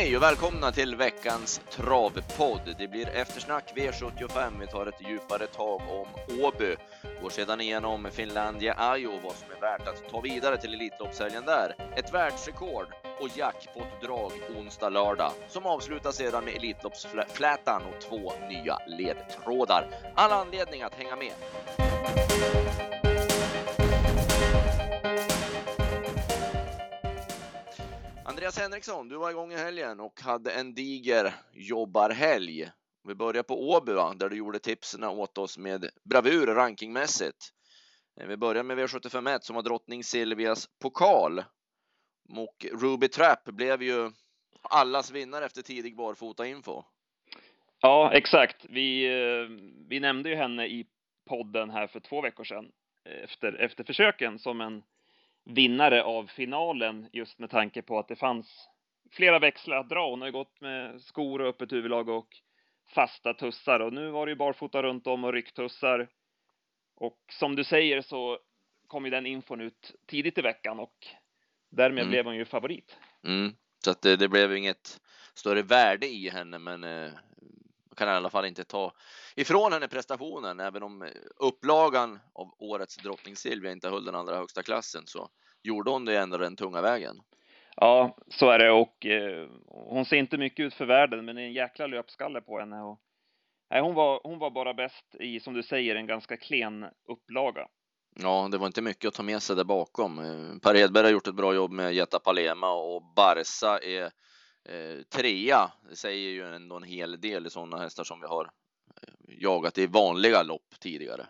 Hej och välkomna till veckans travpodd. Det blir eftersnack V75. Vi tar ett djupare tag om Åby. Går sedan igenom Finlandia Ajo vad som är värt att ta vidare till Elitloppshelgen där. Ett världsrekord och jackpot-drag onsdag, lördag som avslutas sedan med Elitloppsflätan och två nya ledtrådar. All anledning att hänga med. Andreas Henriksson, du var igång i helgen och hade en diger jobbarhelg. Vi börjar på Åby, va? där du gjorde tipsen åt oss med bravur rankingmässigt. Eh, vi börjar med V751 som var drottning Silvias pokal. Och Ruby Trap blev ju allas vinnare efter tidig barfota info. Ja, exakt. Vi, eh, vi nämnde ju henne i podden här för två veckor sedan eh, efter, efter försöken som en vinnare av finalen just med tanke på att det fanns flera växlar att dra. Hon har ju gått med skor och öppet huvudlag och fasta tussar och nu var det ju barfota runt om och rycktussar. Och som du säger så kom ju den infon ut tidigt i veckan och därmed mm. blev hon ju favorit. Mm. Så att det, det, blev inget större värde i henne, men eh, kan i alla fall inte ta ifrån henne prestationen, även om upplagan av årets drottning Silvia inte höll den allra högsta klassen så gjorde hon det ändå den tunga vägen. Ja, så är det och eh, hon ser inte mycket ut för världen, men det är en jäkla löpskalle på henne. Och, nej, hon, var, hon var bara bäst i, som du säger, en ganska klen upplaga. Ja, det var inte mycket att ta med sig där bakom. Eh, per Hedberg har gjort ett bra jobb med Jetta Palema och Barsa är eh, trea. Det säger ju ändå en hel del i sådana hästar som vi har eh, jagat i vanliga lopp tidigare.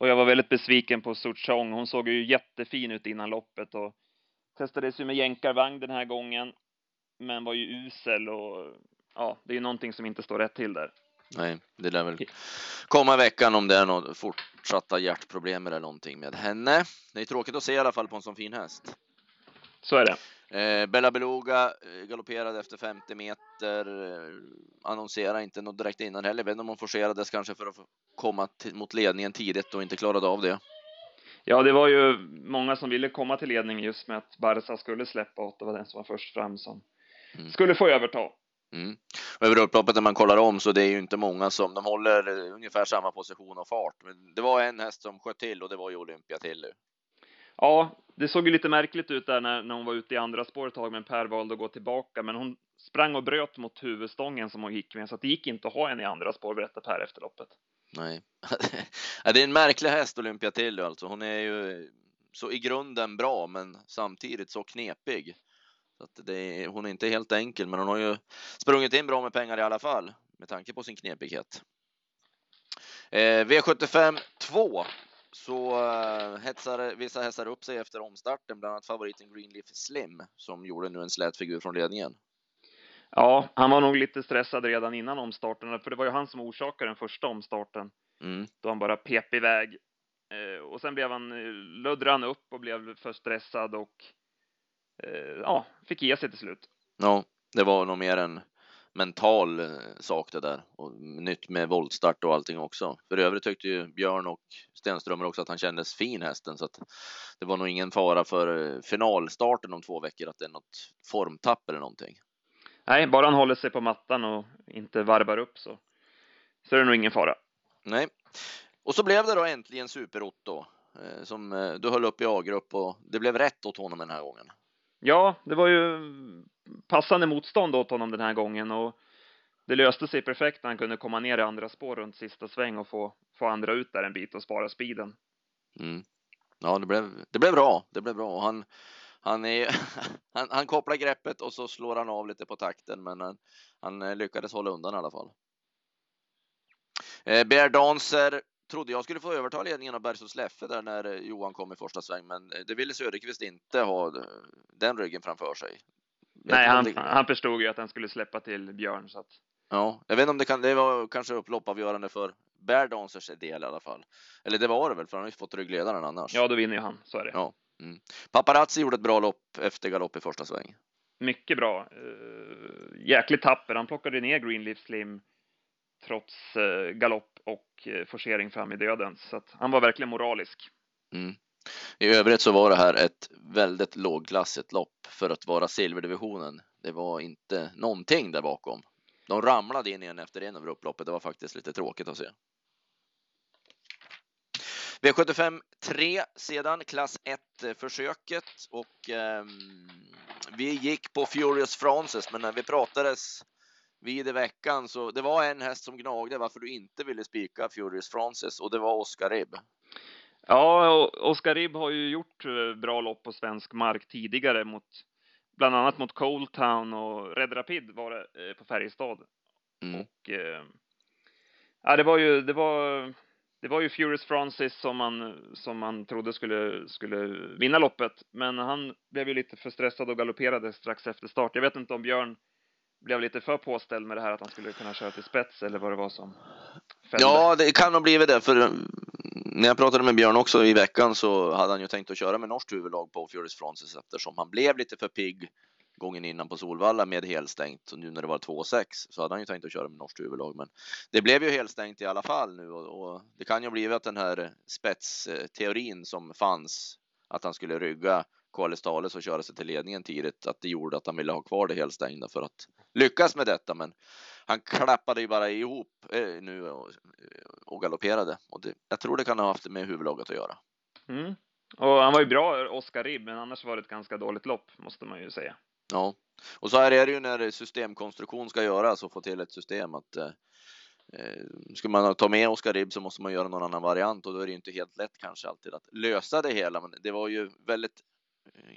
Och jag var väldigt besviken på Suchong. Hon såg ju jättefin ut innan loppet och testades ju med jänkarvagn den här gången, men var ju usel och ja, det är ju någonting som inte står rätt till där. Nej, det lär väl komma i veckan om det är något fortsatta hjärtproblem eller någonting med henne. Det är tråkigt att se i alla fall på en sån fin häst. Så är det. Eh, Bella Beluga eh, galopperade efter 50 meter, eh, annonserade inte något direkt innan heller. Jag vet inte om hon forcerades kanske för att komma mot ledningen tidigt och inte klarade av det. Ja, det var ju många som ville komma till ledning just med att Barca skulle släppa och det var den som var först fram som mm. skulle få överta. Mm. Över upploppet när man kollar om så det är ju inte många som de håller ungefär samma position och fart. Men det var en häst som sköt till och det var ju Olympia till. Ja, det såg ju lite märkligt ut där när, när hon var ute i andra spår ett tag, men Per valde att gå tillbaka. Men hon sprang och bröt mot huvudstången som hon gick med, så det gick inte att ha henne i andra spår, berättar Per efter loppet. Nej, det är en märklig häst Olympia till alltså. Hon är ju så i grunden bra, men samtidigt så knepig. Så att det är, hon är inte helt enkel, men hon har ju sprungit in bra med pengar i alla fall med tanke på sin knepighet. Eh, V75 2 så uh, hetsar vissa hästar upp sig efter omstarten, bland annat favoriten Greenleaf Slim som gjorde nu en slät figur från ledningen. Ja, han var nog lite stressad redan innan omstarten, för det var ju han som orsakade den första omstarten. Mm. Då han bara pep iväg. Eh, och sen blev han, eh, lödde han upp och blev för stressad och eh, ja, fick ge sig till slut. Ja, det var nog mer en mental eh, sak det där och nytt med voltstart och allting också. För övrigt tyckte ju Björn och Stenströmer också att han kändes fin hästen så att det var nog ingen fara för eh, finalstarten om två veckor att det är något formtapp eller någonting. Nej, bara han håller sig på mattan och inte varvar upp så, så är det nog ingen fara. Nej, och så blev det då äntligen Super-Otto eh, som du höll upp i A-grupp och det blev rätt åt honom den här gången. Ja, det var ju passande motstånd åt honom den här gången och det löste sig perfekt när han kunde komma ner i andra spår runt sista sväng och få, få andra ut där en bit och spara speeden. Mm. Ja, det blev, det blev bra. Det blev bra. Han, han, är, han, han kopplar greppet och så slår han av lite på takten, men han, han lyckades hålla undan i alla fall. Eh, Bear Dancer trodde jag skulle få överta ledningen av Bergsos Leffe där när Johan kom i första sväng, men det ville Söderqvist inte ha den ryggen framför sig. Nej, han, det... han förstod ju att han skulle släppa till Björn så att. Ja, jag vet inte om det kan. Det var kanske upploppavgörande för Bear Dancers del i alla fall. Eller det var det väl, för han har ju fått ryggledaren annars. Ja, då vinner ju han. Så är det. Ja. Mm. Paparazzi gjorde ett bra lopp efter galopp i första sväng. Mycket bra. Uh, jäkligt tapper. Han plockade ner Greenleaf Slim trots eh, galopp och eh, forcering fram i döden. Så att han var verkligen moralisk. Mm. I övrigt så var det här ett väldigt lågklassigt lopp för att vara silverdivisionen. det var inte någonting där bakom. De ramlade in en efter en över upploppet. Det var faktiskt lite tråkigt att se. V75 3 sedan, klass 1 eh, försöket och eh, vi gick på Furious Francis, men när vi pratades vid i veckan så det var en häst som gnagde varför du inte ville spika Furious Francis och det var Oscar Ribb. Ja, Oscar Ribb har ju gjort eh, bra lopp på svensk mark tidigare mot bland annat mot Cold Town och Red Rapid var det eh, på Färjestad. Mm. Och eh, ja, det var ju, det var, det var ju Furious Francis som man, som man trodde skulle, skulle vinna loppet, men han blev ju lite för stressad och galopperade strax efter start. Jag vet inte om Björn blev lite för påställd med det här att han skulle kunna köra till spets eller vad det var som fällde. Ja, det kan ha blivit det, för mm, när jag pratade med Björn också i veckan så hade han ju tänkt att köra med norskt huvudlag på Furious Francis eftersom han blev lite för pigg gången innan på Solvalla med helstängt och nu när det var 2-6 så hade han ju tänkt att köra med norskt huvudlag. Men det blev ju helstängt i alla fall nu och, och det kan ju bli att den här spetsteorin som fanns att han skulle rygga Qualis Thales och köra sig till ledningen tidigt, att det gjorde att han ville ha kvar det helstängda för att lyckas med detta. Men han klappade ju bara ihop eh, nu och, och galopperade och det, jag tror det kan ha haft med huvudlaget att göra. Mm. Och han var ju bra, Oskar Ribb, men annars var det ett ganska dåligt lopp måste man ju säga. Ja, och så här är det ju när systemkonstruktion ska göras och få till ett system att eh, eh ska man ta med Oskar Ribb så måste man göra någon annan variant och då är det ju inte helt lätt kanske alltid att lösa det hela. Men det var ju väldigt eh,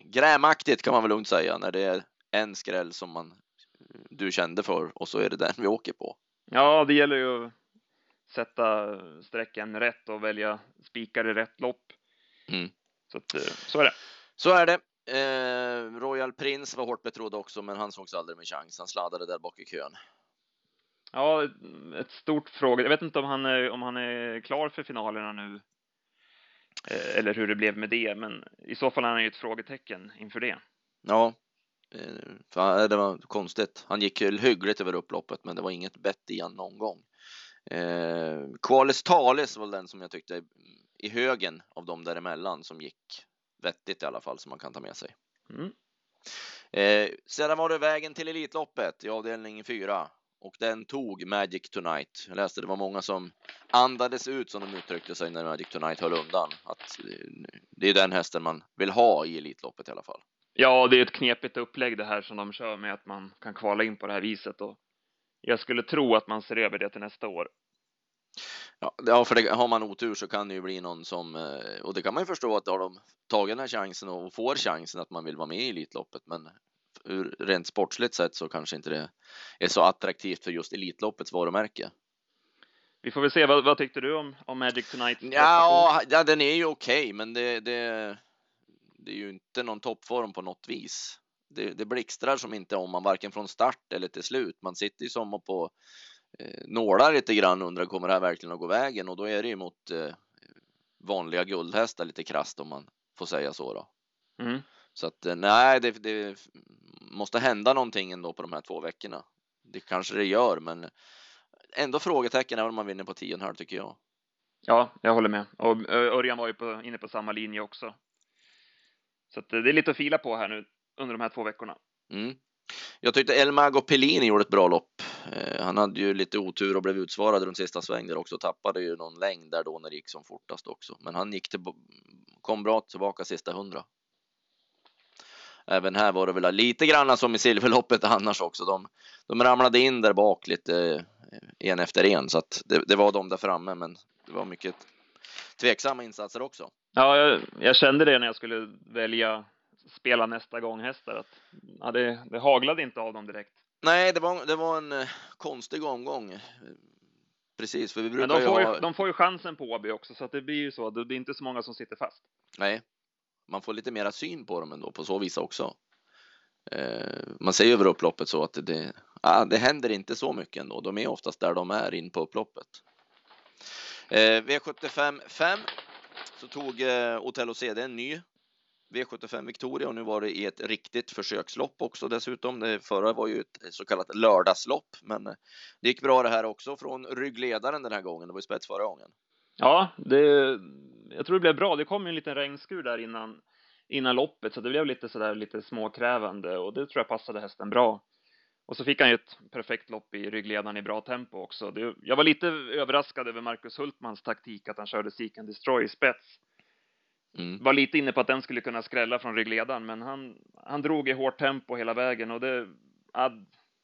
grämaktigt kan man väl lugnt säga när det är en skräll som man du kände för och så är det den vi åker på. Ja, det gäller ju att sätta sträckan rätt och välja spikar i rätt lopp. Mm. Så att, eh, så är det. Så är det. Eh, Royal Prince var hårt betrodd också, men han sågs aldrig med chans. Han sladdade där bak i kön. Ja, ett stort fråga. Jag vet inte om han är, om han är klar för finalerna nu. Eh, eller hur det blev med det, men i så fall är han ju ett frågetecken inför det. Ja, eh, det var konstigt. Han gick hyggligt över upploppet, men det var inget bett i han någon gång. Eh, Qualis Thales var den som jag tyckte i högen av dem däremellan som gick vettigt i alla fall som man kan ta med sig. Mm. Eh, sedan var det vägen till Elitloppet i avdelning 4 och den tog Magic Tonight. Jag läste det var många som andades ut som de uttryckte sig när Magic Tonight höll undan. Att eh, det är den hästen man vill ha i Elitloppet i alla fall. Ja, det är ett knepigt upplägg det här som de kör med att man kan kvala in på det här viset och jag skulle tro att man ser över det till nästa år. Ja, för det, har man otur så kan det ju bli någon som, eh, och det kan man ju förstå att har de tagit den här chansen och får chansen att man vill vara med i Elitloppet, men ur rent sportsligt sett så kanske inte det är så attraktivt för just Elitloppets varumärke. Vi får väl se, vad, vad tyckte du om, om Magic Tonight? Ja, ja, den är ju okej, okay, men det, det, det är ju inte någon toppform på något vis. Det, det blixtrar som inte om man varken från start eller till slut. Man sitter ju som på eh, nålar lite grann undrar kommer det här verkligen att gå vägen och då är det ju mot eh, vanliga guldhästar lite krasst om man får säga så då. Mm. Så att eh, nej, det, det, måste hända någonting ändå på de här två veckorna. Det kanske det gör, men ändå frågetecken även om man vinner på 10,5 tycker jag. Ja, jag håller med. Och Örjan var ju på, inne på samma linje också. Så att det är lite att fila på här nu under de här två veckorna. Mm. Jag tyckte Elmago Pellini gjorde ett bra lopp. Eh, han hade ju lite otur och blev utsvarad runt sista sväng där också. Tappade ju någon längd där då när det gick som fortast också. Men han gick till, kom bra tillbaka sista hundra. Även här var det väl lite grann som i silverloppet annars också. De, de ramlade in där bak lite eh, en efter en så att det, det var de där framme. Men det var mycket tveksamma insatser också. Ja, jag, jag kände det när jag skulle välja spela nästa gång hästar. Att, ja, det, det haglade inte av dem direkt. Nej, det var, det var en eh, konstig omgång. Precis, för vi brukar Men de får, ju, ha... de får ju chansen på Åby också, så att det blir ju så. Det är inte så många som sitter fast. Nej, man får lite mera syn på dem ändå på så vis också. Eh, man ser över upploppet så att det, ah, det händer inte så mycket ändå. De är oftast där de är in på upploppet. Eh, V75 5 så tog eh, Otello CD en ny V75 Victoria och nu var det i ett riktigt försökslopp också dessutom. Det förra var ju ett så kallat lördagslopp, men eh, det gick bra det här också från ryggledaren den här gången. Det var ju spets förra gången. Ja, det, jag tror det blev bra. Det kom ju en liten regnskur där innan, innan loppet, så det blev lite sådär lite småkrävande och det tror jag passade hästen bra. Och så fick han ju ett perfekt lopp i ryggledaren i bra tempo också. Det, jag var lite överraskad över Marcus Hultmans taktik att han körde Seek and Destroy i spets. Mm. Var lite inne på att den skulle kunna skrälla från ryggledaren, men han, han drog i hårt tempo hela vägen och det,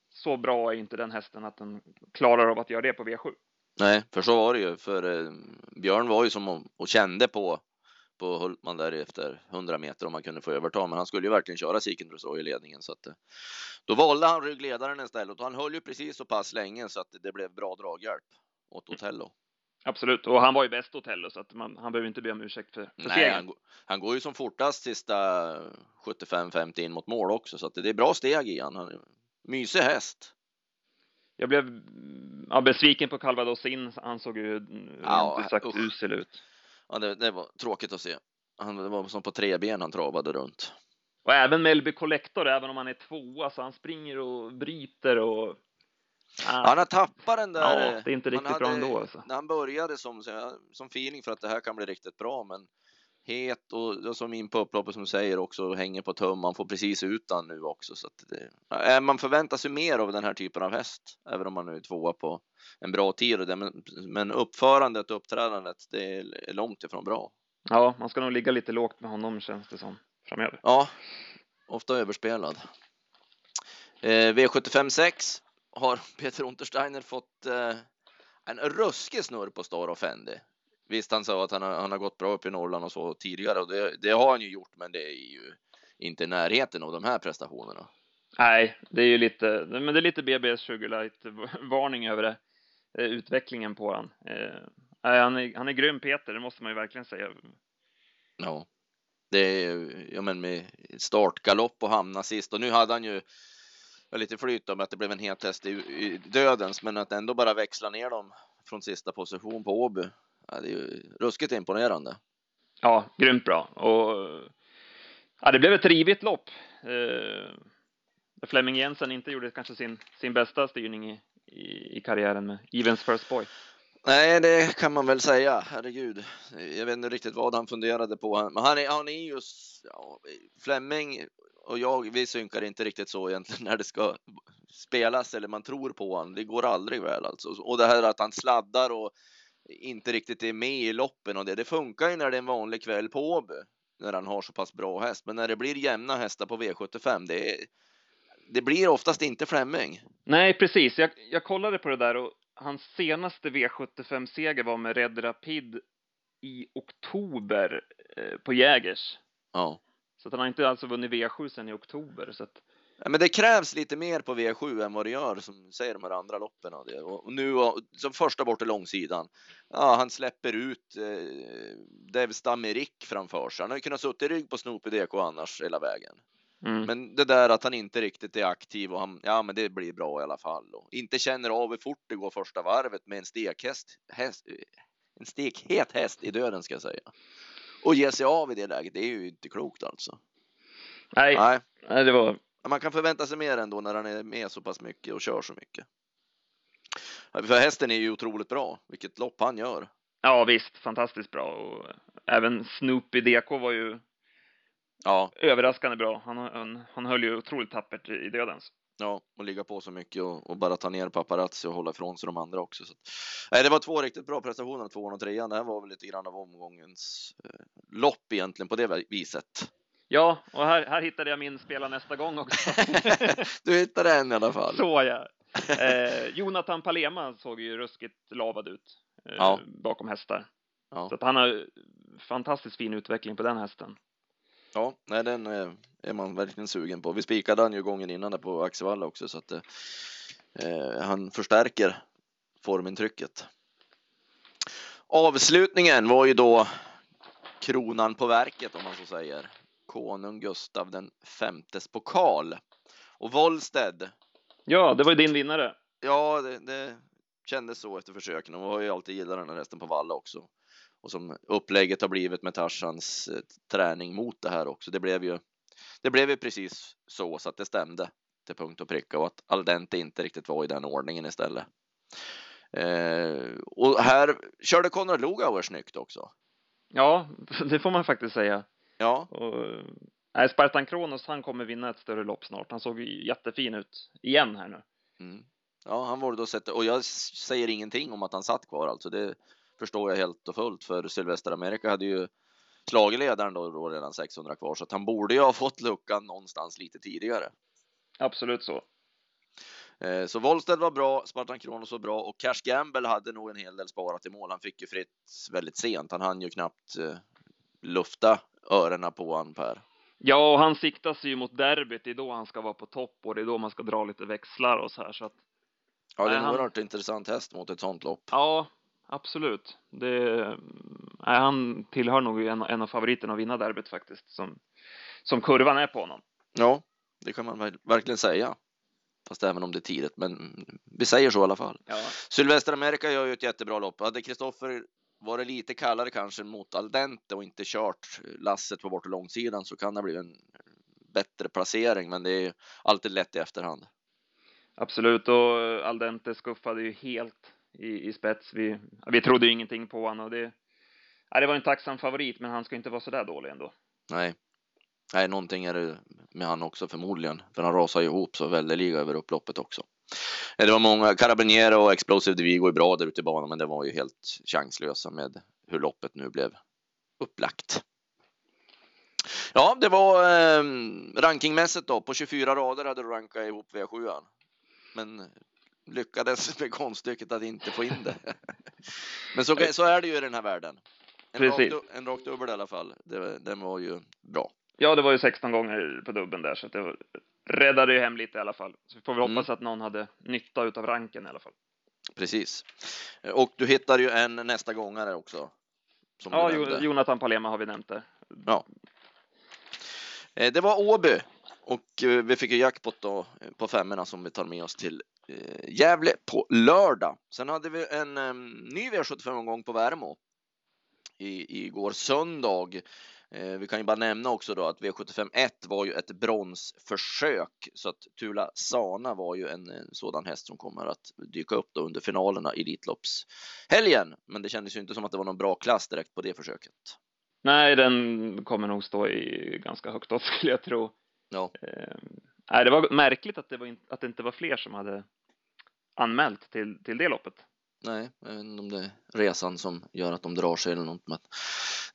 så bra är inte den hästen att den klarar av att göra det på V7. Nej, för så var det ju. För eh, Björn var ju som och, och kände på på Hultman där efter 100 meter om han kunde få överta, men han skulle ju verkligen köra Siken i ledningen så att eh, då valde han ryggledaren istället och han höll ju precis så pass länge så att det blev bra draghjälp åt mm. Otello. Absolut, och han var ju bäst Otello så att man, han behöver inte be om ursäkt för, för Nej, han, han, går ju som fortast sista 75-50 in mot mål också så att det är bra steg i han. han mysig häst. Jag blev ja, besviken på Calvados in. Han såg ju ja, sagt usel ut. Ja, det, det, var tråkigt att se. Han det var som på tre ben han travade runt. Och även Melby Collector, även om han är tvåa, så han springer och bryter och Ah. Han har tappat den där. Ja, det är inte riktigt hade, bra ändå. Alltså. När han började som, som feeling för att det här kan bli riktigt bra, men het och, som in på upploppet som säger också hänger på tum. Man får precis ut den nu också så att det, man förväntar sig mer av den här typen av häst, även om man nu är tvåa på en bra tid. Och men, men uppförandet och uppträdandet, det är långt ifrån bra. Ja, man ska nog ligga lite lågt med honom känns det som framöver. Ja, ofta överspelad. Eh, V75 6 har Peter Untersteiner fått eh, en ruskig snurr på Star Offendi. Visst, han sa att han har, han har gått bra upp i Norrland och så tidigare och det, det har han ju gjort, men det är ju inte i närheten av de här prestationerna. Nej, det är ju lite, men det är lite BBS Sugarlight varning över det, eh, utvecklingen på han. Eh, han är, han är grym Peter, det måste man ju verkligen säga. Ja, det är, ja men med startgalopp och hamna sist och nu hade han ju lite flyt med att det blev en het häst i, i dödens, men att ändå bara växla ner dem från sista position på Åby det är ju ruskigt imponerande. Ja, grymt bra. Och ja, det blev ett rivigt lopp. Eh, Flemming Jensen inte gjorde kanske sin, sin bästa styrning i, i, i karriären med Evens First Boy. Nej, det kan man väl säga. Herregud, jag vet inte riktigt vad han funderade på. Men han är, han är just ja, Flemming och jag. Vi synkar inte riktigt så egentligen när det ska spelas eller man tror på honom. Det går aldrig väl alltså. Och det här att han sladdar och inte riktigt är med i loppen och det. Det funkar ju när det är en vanlig kväll på Åby när han har så pass bra häst. Men när det blir jämna hästar på V75, det, är, det blir oftast inte Flemming. Nej, precis. Jag, jag kollade på det där och hans senaste V75-seger var med Red Rapid i oktober eh, på Jägers. Ja. Så han har inte alltså vunnit V7 sen i oktober. Så att men det krävs lite mer på V7 än vad det gör som säger de här andra loppen. Och, nu som första bort i långsidan. Ja, han släpper ut eh, Devsta Merik framför sig. Han har kunnat sitta i rygg på Snoopy DK annars hela vägen. Mm. Men det där att han inte riktigt är aktiv och han, ja, men det blir bra i alla fall. Och inte känner av hur fort det går första varvet med en stekhäst, häst, en stekhet häst i döden ska jag säga. Och ge sig av i det läget, det är ju inte klokt alltså. Nej, Nej. Nej det var man kan förvänta sig mer ändå när han är med så pass mycket och kör så mycket. För hästen är ju otroligt bra, vilket lopp han gör. Ja visst, fantastiskt bra och även Snoopy DK var ju ja. överraskande bra. Han, han, han höll ju otroligt tappert i dödens. Ja, och ligga på så mycket och, och, bara ta ner paparazzi och hålla ifrån sig de andra också. Så att, nej, det var två riktigt bra prestationer, tvåan och trean. Det här var väl lite grann av omgångens eh, lopp egentligen på det viset. Ja, och här, här hittade jag min spela nästa gång också. du hittade en i alla fall. Så ja. Eh, Jonathan Palema såg ju ruskigt lavad ut eh, ja. bakom hästar. Ja. Så att han har fantastiskt fin utveckling på den hästen. Ja, nej, den är, är man verkligen sugen på. Vi spikade han ju gången innan på Axevalla också så att eh, han förstärker formintrycket. Avslutningen var ju då kronan på verket om man så säger konung Gustav den femtes pokal. Och Wollsted. Ja, det var ju din vinnare. Ja, det, det kändes så efter försöken. Och har ju alltid gillat den här hästen på valla också. Och som upplägget har blivit med Tarzans eh, träning mot det här också. Det blev ju. Det blev ju precis så så att det stämde till punkt och pricka och att Aldente inte riktigt var i den ordningen istället. Eh, och här körde Konrad Lugauer snyggt också. Ja, det får man faktiskt säga. Ja. Och, nej, Spartan Kronos, han kommer vinna ett större lopp snart. Han såg jättefin ut igen här nu. Mm. Ja, han var då sett och jag säger ingenting om att han satt kvar alltså. Det förstår jag helt och fullt för Sylvester America hade ju slagit ledaren då, då redan 600 kvar så att han borde ju ha fått luckan någonstans lite tidigare. Absolut så. Eh, så Wollsted var bra, Spartan Kronos var bra och Cash Gamble hade nog en hel del sparat i mål. Han fick ju fritt väldigt sent. Han hann ju knappt eh, lufta öronen på han Per. Ja, och han siktar sig ju mot derbyt. Det är då han ska vara på topp och det är då man ska dra lite växlar och så här så att. Ja, det är en han- oerhört intressant häst mot ett sånt lopp. Ja, absolut. Det, nej, han tillhör nog en, en av favoriterna att vinna derbyt faktiskt, som, som kurvan är på honom. Ja, det kan man verkligen säga. Fast även om det är tidigt, men vi säger så i alla fall. Ja, Sylvester America gör ju ett jättebra lopp. Hade Kristoffer varit lite kallare kanske mot Aldente och inte kört lasset på bort och långsidan så kan det bli en bättre placering, men det är alltid lätt i efterhand. absolut. Och Aldente skuffade ju helt i, i spets. Vi, vi trodde ju ingenting på honom och det, ja, det var en tacksam favorit, men han ska inte vara så där dålig ändå. Nej, nej, någonting är det med han också förmodligen, för han rasar ihop så väldeliga över upploppet också. Eh, Det var många, Carabinieri och Explosive Divigo är bra där ute i banan, men det var ju helt chanslösa med hur loppet nu blev upplagt. Ja, det var eh, rankingmässigt då. På 24 rader hade du rankat ihop V7. Men lyckades med konststycket att inte få in det. Men så, så är det ju i den här världen. En Precis. du- en rak dubbel i alla fall. Det, den var ju bra. Ja, det var ju 16 gånger på dubben där, så det var, räddade ju hem lite i alla fall. Så vi får väl Mm. hoppas att någon hade nytta utav ranken i alla fall. Precis. Och du hittar ju en nästa gångare också. Ja. Jonathan Palema har vi nämnt där. Eh, Det var Åby och eh, vi fick ju jackpot då eh, på femmorna som vi tar med oss till Gävle på lördag. Sen hade vi en ny V75-omgång på Värmo i, igår söndag. Eh, vi kan ju bara nämna också då att V75 1 var ju ett bronsförsök så att Tula Sana var ju en, en sådan häst som kommer att dyka upp då under finalerna i Elitloppshelgen. Men det kändes ju inte som att det var någon bra klass direkt på det försöket. Nej, den kommer nog stå i ganska högt upp skulle jag tro. Ja. Eh, nej, det var märkligt att det, var in, att det inte var fler som hade anmält till, till det loppet. Nej, jag vet inte om det är resan som gör att de drar sig eller något. Men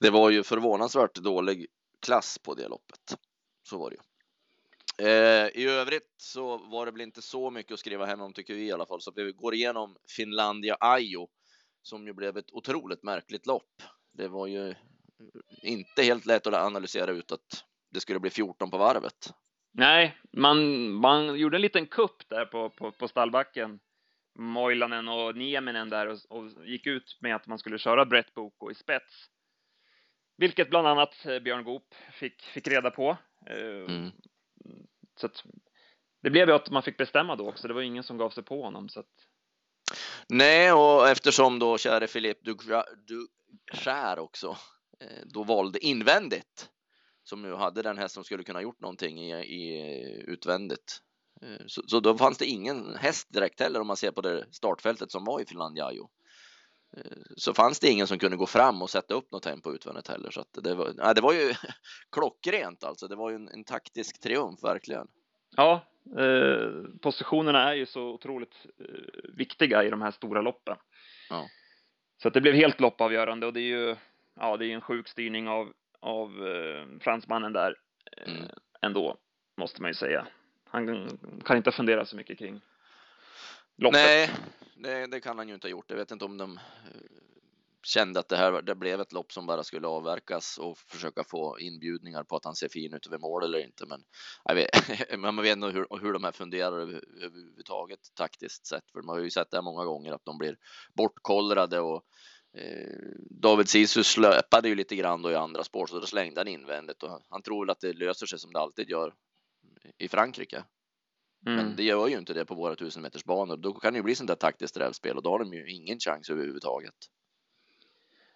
det var ju förvånansvärt dålig klass på det loppet. Så var det ju. Eh, I övrigt så var det väl inte så mycket att skriva hem om tycker vi i alla fall. Så vi går igenom Finlandia Ajo som ju blev ett otroligt märkligt lopp. Det var ju inte helt lätt att analysera ut att det skulle bli 14 på varvet. Nej, man, man gjorde en liten kupp där på, på, på stallbacken. Moilanen och Nieminen där och, och gick ut med att man skulle köra Brett Boko i spets. Vilket bland annat eh, Björn Goop fick, fick reda på. Eh, Mm. Så att det blev ju att man fick bestämma då också. Det var ingen som gav sig på honom. Så att, Nej, och eftersom då käre Philippe Duchère också eh, då valde invändigt som nu hade den häst som skulle kunna gjort någonting i, i utvändigt. Eh, Så, så då fanns det ingen häst direkt heller om man ser på det startfältet som var i Finlandiajo. Eh, Så fanns det ingen som kunde gå fram och sätta upp något tempo utvändigt heller. Så det, var, nej, det var ju klockrent alltså. Det var ju en, en taktisk triumf verkligen. ja, eh, positionerna är ju så otroligt eh, viktiga i de här stora loppen. Ja. Så att det blev helt loppavgörande och det är ju ja, det är en sjuk styrning av, av eh, fransmannen där eh, Mm. ändå, måste man ju säga. Han kan inte fundera så mycket kring loppet. Nej, det, det kan han ju inte ha gjort. Jag vet inte om de eh, kände att det här det blev ett lopp som bara skulle avverkas och försöka få inbjudningar på att han ser fin ut över mål eller inte. Men jag vet, man vet nog hur, hur de här funderar överhuvudtaget taktiskt sett. För man har ju sett det här många gånger att de blir bortkollrade och eh, David Sisu släpade ju lite grann då i andra spår så då slängde han invändigt och han tror väl att det löser sig som det alltid gör i Frankrike. Mm. Men det gör ju inte det på våra tusen meters banor. Då kan det ju bli sånt där taktiskt rävspel och då har de ju ingen chans överhuvudtaget.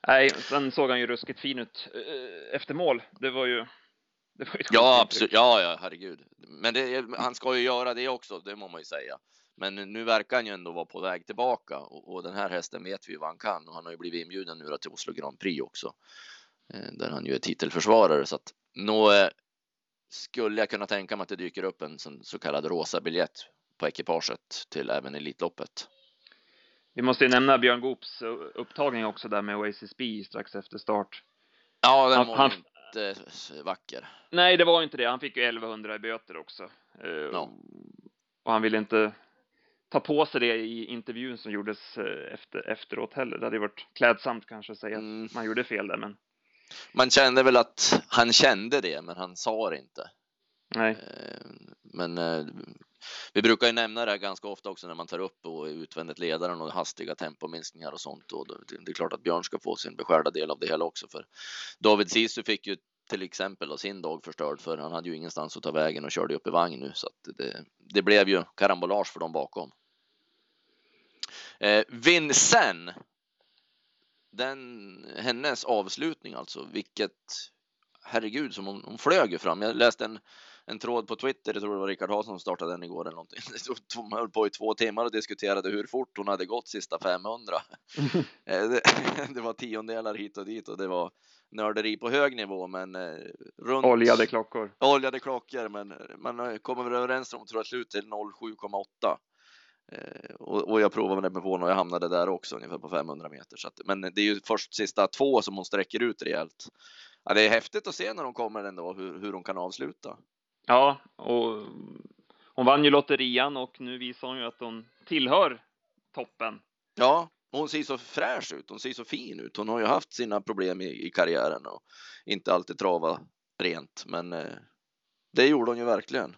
Nej, sen såg han ju ruskigt fin ut eh, efter mål. Det var ju... Det var ju Ja, absolut. Ja, ja, herregud. Men det, han ska ju göra det också, det må man ju säga. Men nu verkar han ju ändå vara på väg tillbaka och, och den här hästen vet vi ju vad han kan och han har ju blivit inbjuden nu till Oslo Grand Prix också. Eh, Där han ju är titelförsvarare så att Nå eh, skulle jag kunna tänka mig att det dyker upp en så kallad rosa biljett på ekipaget till även Elitloppet. Vi måste ju nämna Björn Goops upptagning också där med Oasis B strax efter start. Ja, den var han, inte vacker. Nej, det var inte det. Han fick ju 1100 i böter också. Eh, ja. Och han ville inte ta på sig det i intervjun som gjordes eh, efter, efteråt heller. Det hade varit klädsamt kanske att säga mm. att man gjorde fel där, men. Man kände väl att han kände det, men han sa det inte. Nej. Eh, men vi brukar ju nämna det här ganska ofta också när man tar upp och utvändigt ledaren och hastiga tempominskningar och sånt. Och det är klart att Björn ska få sin beskärda del av det hela också. För David Sisu fick ju till exempel sin dag förstörd för han hade ju ingenstans att ta vägen och körde upp i vagn nu så att det, det blev ju karambolage för dem bakom. Eh, Vincent. Den hennes avslutning alltså, vilket herregud som hon, hon flög ju fram. Jag läste en en tråd på Twitter, jag tror det var Rickard Hansson som startade den igår eller någonting. De höll på i två timmar och diskuterade hur fort hon hade gått sista 500. Eh, det, det var tiondelar hit och dit och det var nörderi på hög nivå, men eh, runt oljade klockor. Oljade klockor, men man kommer väl överens om tror jag slut till 07,8. Eh, och, och, jag provade med på och jag hamnade där också ungefär på 500 meter. Så att, men det är ju först sista två som hon sträcker ut rejält. Ja, det är häftigt att se när de kommer ändå hur, hur hon kan avsluta. Ja, och hon vann ju lotterian och nu visar hon ju att hon tillhör toppen. Ja, hon ser så fräsch ut. Hon ser så fin ut. Hon har ju haft sina problem i, i karriären och inte alltid trava rent, men eh, det gjorde hon ju verkligen.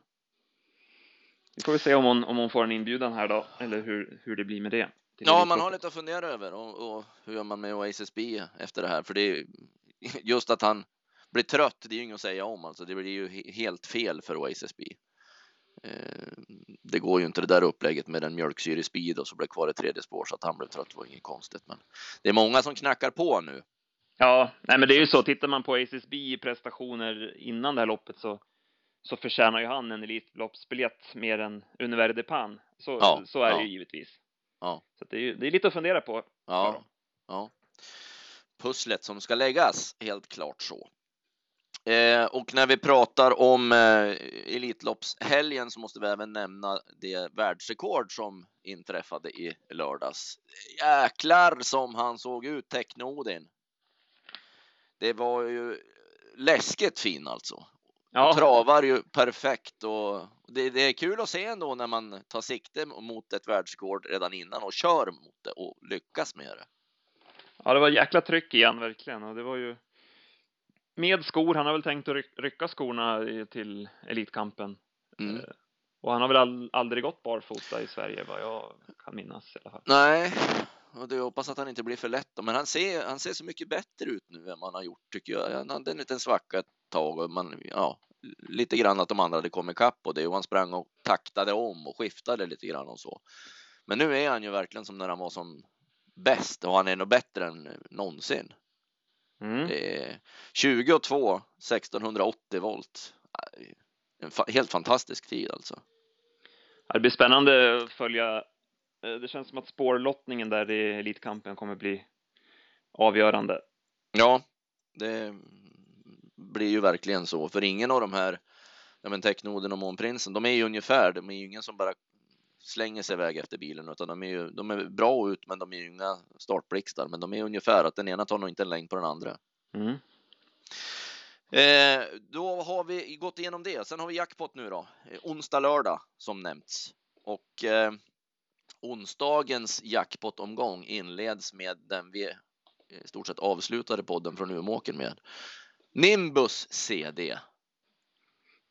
Vi får väl se om hon, om hon får en inbjudan här då, eller hur, hur det blir med det. Ja, man har lite att fundera över och, och hur gör man med Oasis B efter det här? För det är just att han blir trött, det är ju inget att säga om alltså. Det blir ju helt fel för Oasis B. Eh, det går ju inte det där upplägget med en mjölksyrespeed och så blir kvar i tredje spår så att han blev trött var inget konstigt. Men det är många som knackar på nu. Ja, nej, men det är ju så. Tittar man på ACSB prestationer innan det här loppet så så förtjänar ju han en Elitloppsbiljett mer än Univerde de Pan. Så, ja, så är ja. det ju givetvis. Ja. Så det är, ju, det är lite att fundera på. Ja, ja. Pusslet som ska läggas, helt klart så. Eh, och när vi pratar om eh, Elitloppshelgen så måste vi även nämna det världsrekord som inträffade i lördags. Jäklar som han såg ut, Technodin. Det var ju läskigt fin alltså. Ja. Travar ju perfekt och det, det, är kul att se ändå när man tar sikte mot ett världsrekord redan innan och kör mot det och lyckas med det. Ja, det var jäkla tryck igen verkligen och det var ju med skor. Han har väl tänkt att rycka skorna till Elitkampen. Mm. Eh, och han har väl aldrig gått barfota i Sverige vad jag kan minnas i alla fall. Nej, och det hoppas att han inte blir för lätt. Då. Men han ser, han ser så mycket bättre ut nu än man har gjort tycker jag. Han hade en liten svacka ett tag och man, ja, lite grann att de andra hade kommit ikapp och det och han sprang och taktade om och skiftade lite grann och så. Men nu är han ju verkligen som när han var som bäst och han är nog bättre än någonsin. Mm. Är 20 och 2, 1680 volt. En fa helt fantastisk tid alltså. Det blir spännande att följa. Eh, det känns som att spårlottningen där i Elitkampen kommer bli avgörande. Ja, det blir ju verkligen så, för ingen av de här, ja men Technoden och Månprinsen, de är ju ungefär, de är ju ingen som bara slänger sig iväg efter bilen, utan de är ju, de är bra ut, men de är ju inga startblixtar, men de är ungefär att den ena tar nog inte en längd på den andra. Mm. Eh, då har vi gått igenom det. Sen har vi jackpot nu då, eh, onsdag, lördag som nämnts och eh, onsdagens jackpot-omgång inleds med den vi i stort sett avslutade podden från Umeåker med. Nimbus CD.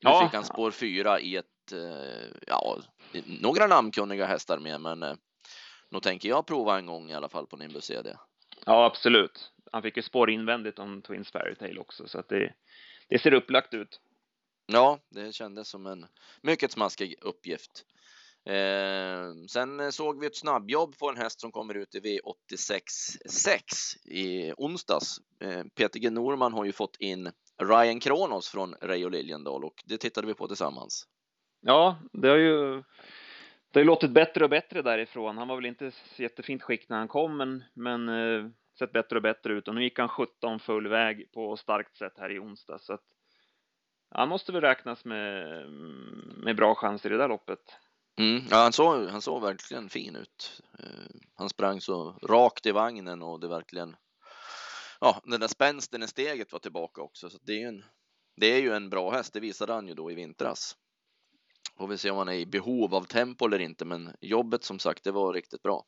Nu ja. fick han spår fyra i ett, eh, ja, några namnkunniga hästar med, men eh, nog tänker jag prova en gång i alla fall på Nimbus CD. Ja, absolut. Han fick ju spår invändigt om Twins Fairytale också, så att det, det ser upplagt ut. Ja, det kändes som en mycket smaskig uppgift. Eh, sen såg vi ett snabbjobb på en häst som kommer ut i V86.6 i onsdags. Eh, Peter G Norman har ju fått in Ryan Kronos från Reijo Liljendal och det tittade vi på tillsammans. Ja, det har ju det har låtit bättre och bättre därifrån. Han var väl inte så jättefint skick när han kom, men, men eh, sett bättre och bättre ut. Och nu gick han 17 full väg på starkt sätt här i onsdag. Så att han måste väl räknas med, med bra chanser i det där loppet. Mm, ja, han såg, han såg verkligen fin ut. Eh, han sprang så rakt i vagnen och det verkligen, ja, den där spänsten i steget var tillbaka också. Så det är ju en, det är ju en bra häst. Det visade han ju då i vintras. Får vi se om han är i behov av tempo eller inte, men jobbet som sagt, det var riktigt bra.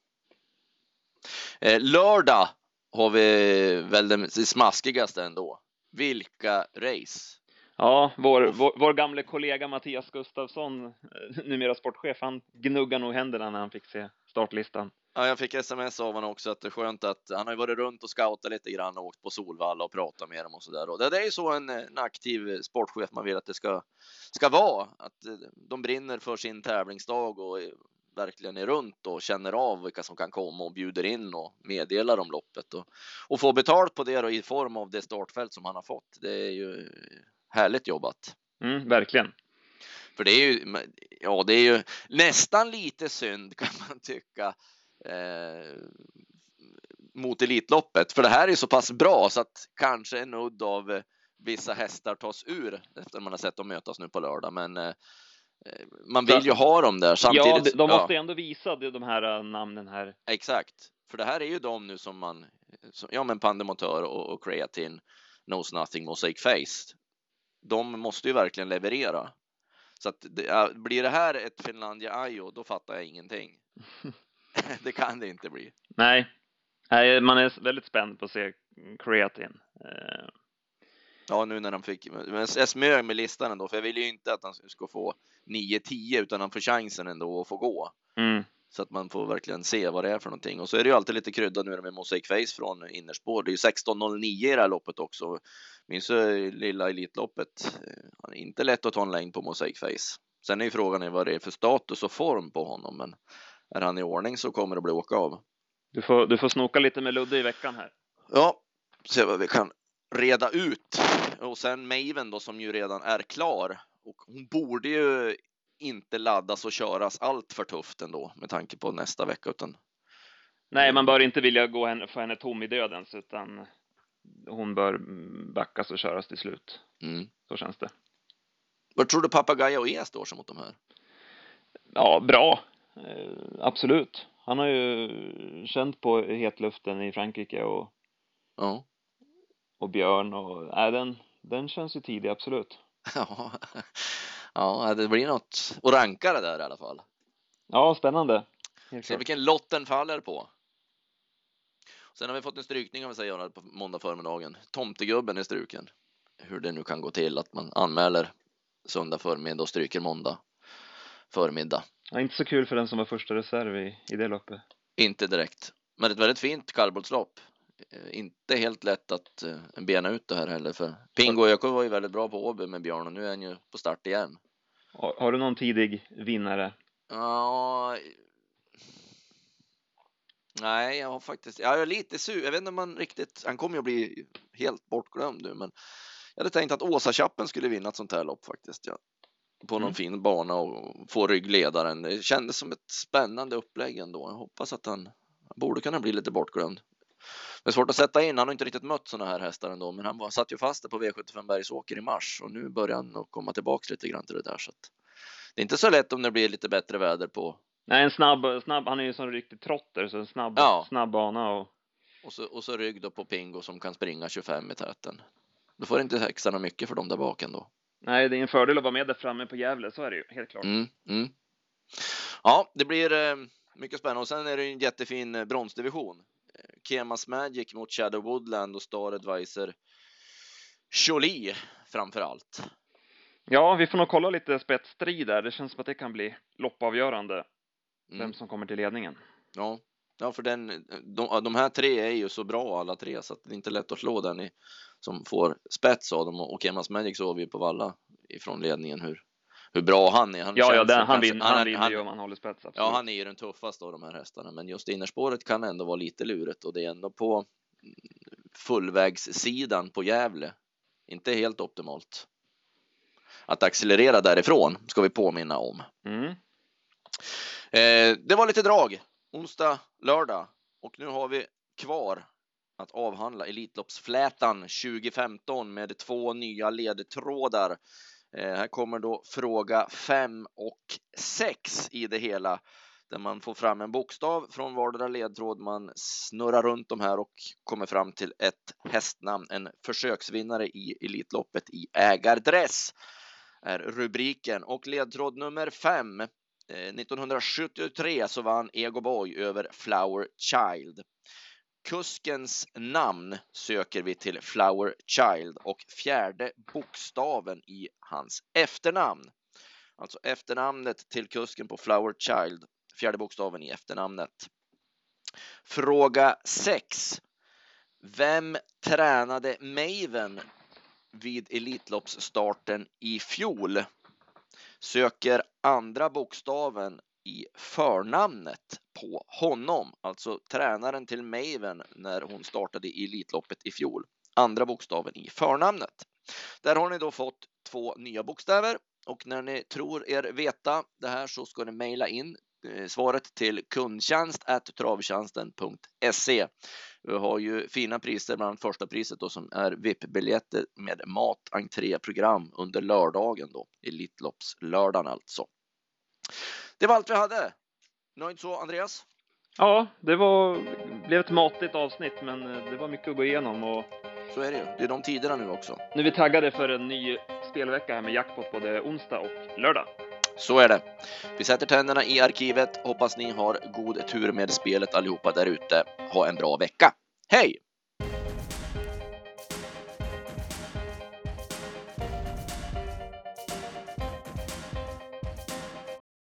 Eh, lördag har vi väl det smaskigaste ändå. Vilka race! Ja, vår, vår, vår gamle kollega Mattias Gustafsson, eh, numera sportchef, han gnuggar nog händerna när han fick se startlistan. Ja, jag fick sms av honom också att det är skönt att han har varit runt och scoutat lite grann och åkt på Solvalla och pratat med dem och så där. Och det, det är ju så en, en, aktiv sportchef man vill att det ska, ska vara. Att eh, de brinner för sin tävlingsdag och verkligen är runt och känner av vilka som kan komma och bjuder in och meddelar om loppet och, och får betalt på det då i form av det startfält som han har fått. Det är ju härligt jobbat. Mm, verkligen. För det är ju, ja, det är ju nästan lite synd kan man tycka eh, mot Elitloppet, för det här är så pass bra så att kanske en udd av eh, vissa hästar tas ur efter man har sett dem mötas nu på lördag. Men eh, man vill ju ha dem där samtidigt. Ja, de måste ja. ändå visa de här eh, namnen här. Exakt, för det här är ju de nu som man, ja men Pandemotör och, och Creatine, Knows Nothing, Mosaic Face. De måste ju verkligen leverera. Så att det, blir det här ett Finlandia Ajo, då fattar jag ingenting. det kan det inte bli. Nej, man är väldigt spänd på att se Creatine. Eh, Ja, nu när de fick, men jag smög med listan ändå, för jag vill ju inte att han ska få 9-10 utan han får chansen ändå att få gå. Mm. Så att man får verkligen se vad det är för någonting. Och så är det ju alltid lite krydda nu med Mosaic Face från innerspår. Det är ju 16.09 i det här loppet också. Minns du lilla Elitloppet? Inte lätt att ta en längd på Mosaic Face. Sen är ju frågan vad det är för status och form på honom, men är han i ordning så kommer det bli åka av. Du får, du får snoka lite med Ludde i veckan här. Ja, se vad vi kan reda ut. Och sen Maven då som ju redan är klar. Och hon borde ju inte laddas och köras allt för tufft ändå med tanke på nästa vecka. Utan... Nej, man bör inte vilja gå henne, få henne tom i dödens utan hon bör backas och köras till slut. Mm. Så känns det. Vad tror du Papagayo och E står sig mot de här? Ja, bra. Eh, absolut. Han har ju känt på hetluften i Frankrike och ja och Björn och nej, den, den känns ju tidig, absolut. Ja, ja det blir något att ranka det där i alla fall. Ja, spännande. Se vilken lott den faller på. Sen har vi fått en strykning om vi säger på måndag förmiddagen. Tomtegubben är struken. Hur det nu kan gå till att man anmäler söndag förmiddag och stryker måndag förmiddag. Ja, inte så kul för den som var första reserv i, i det loppet. Inte direkt, men ett väldigt fint kallblodslopp. Eh, inte helt lätt att eh, bena ut det här heller för Pingo Öko var ju väldigt bra på Åby med Björn och nu är han ju på start igen. Har, har du någon tidig vinnare? Ja. Nej, jag har faktiskt. Jag är lite sur. Jag vet inte om man riktigt. Han kommer ju att bli helt bortglömd nu, men jag hade tänkt att Åsa skulle vinna ett sånt här lopp faktiskt. Ja. På någon mm. fin bana och få ryggledaren. Det kändes som ett spännande upplägg ändå. Jag hoppas att han borde kunna bli lite bortglömd. Det är svårt att sätta in. Han har inte riktigt mött sådana här hästar ändå, men han var, satt ju fast på V75 Bergsåker i mars och nu börjar han att komma tillbaks lite grann till det där. Så det är inte så lätt om det blir lite bättre väder på. Nej, en snabb, snabb. Han är ju som riktig trotter, så en snabb, ja. snabb bana och. Och så, och så rygg då på Pingo som kan springa 25 i täten. Då får inte häxarna mycket för dem där bak ändå. Nej, det är en fördel att vara med där framme på Gävle, så är det ju helt klart. Mm, mm. Ja, det blir eh, mycket spännande och sen är det en jättefin eh, bronsdivision. Kemas Magic mot Shadow Woodland och Star Advisor Jolie framför allt. Ja, vi får nog kolla lite spetsstrid där. Det känns som att det kan bli loppavgörande. Mm. Vem som kommer till ledningen. Ja, ja för den, de, de här tre är ju så bra alla tre så att det är inte lätt att slå den i, som får spets av dem och Kemas Magic såg vi på valla ifrån ledningen hur hur bra han är. Han ja, ja, den, han, han vinner ju om han håller spets. Absolut. Ja, han är ju den tuffaste av de här hästarna, men just innerspåret kan ändå vara lite lurigt och det är ändå på fullvägssidan på Gävle. Inte helt optimalt. Att accelerera därifrån ska vi påminna om. Mm. Eh, det var lite drag onsdag, lördag och nu har vi kvar att avhandla Elitloppsflätan 2015 med två nya ledtrådar Eh, här kommer då fråga 5 och 6 i det hela där man får fram en bokstav från vardera ledtråd. Man snurrar runt de här och kommer fram till ett hästnamn. En försöksvinnare i Elitloppet i ägardress är rubriken och ledtråd nummer 5. 1973 eh, så vann Ego Boy över Flower Child. Kuskens namn söker vi till Flower Child och fjärde bokstaven i hans efternamn. Alltså efternamnet till kusken på Flower Child, fjärde bokstaven i efternamnet. Fråga 6. Vem tränade Maven vid Elitloppsstarten i fjol? Söker andra bokstaven i förnamnet på honom, alltså tränaren till Maven när hon startade i Elitloppet i fjol. Andra bokstaven i förnamnet. Där har ni då fått två nya bokstäver och när ni tror er veta det här så ska ni mejla in eh, svaret till kundtjänst travtjänsten.se. Vi har ju fina priser, bland annat första priset då som är VIP-biljetter med mat, entréprogram under lördagen då, Elitloppslördagen alltså. Det var allt vi hade. Nöjd så, Andreas? Ja, det var, blev ett matigt avsnitt, men eh, det var mycket att gå igenom. Och... Så är det ju. Det är de tiderna nu också. Nu är vi taggade för en ny spelvecka här med jackpot både onsdag och lördag. Så är det. Vi sätter tänderna i arkivet. Hoppas ni har god tur med spelet allihopa där ute. Ha en bra vecka. Hej!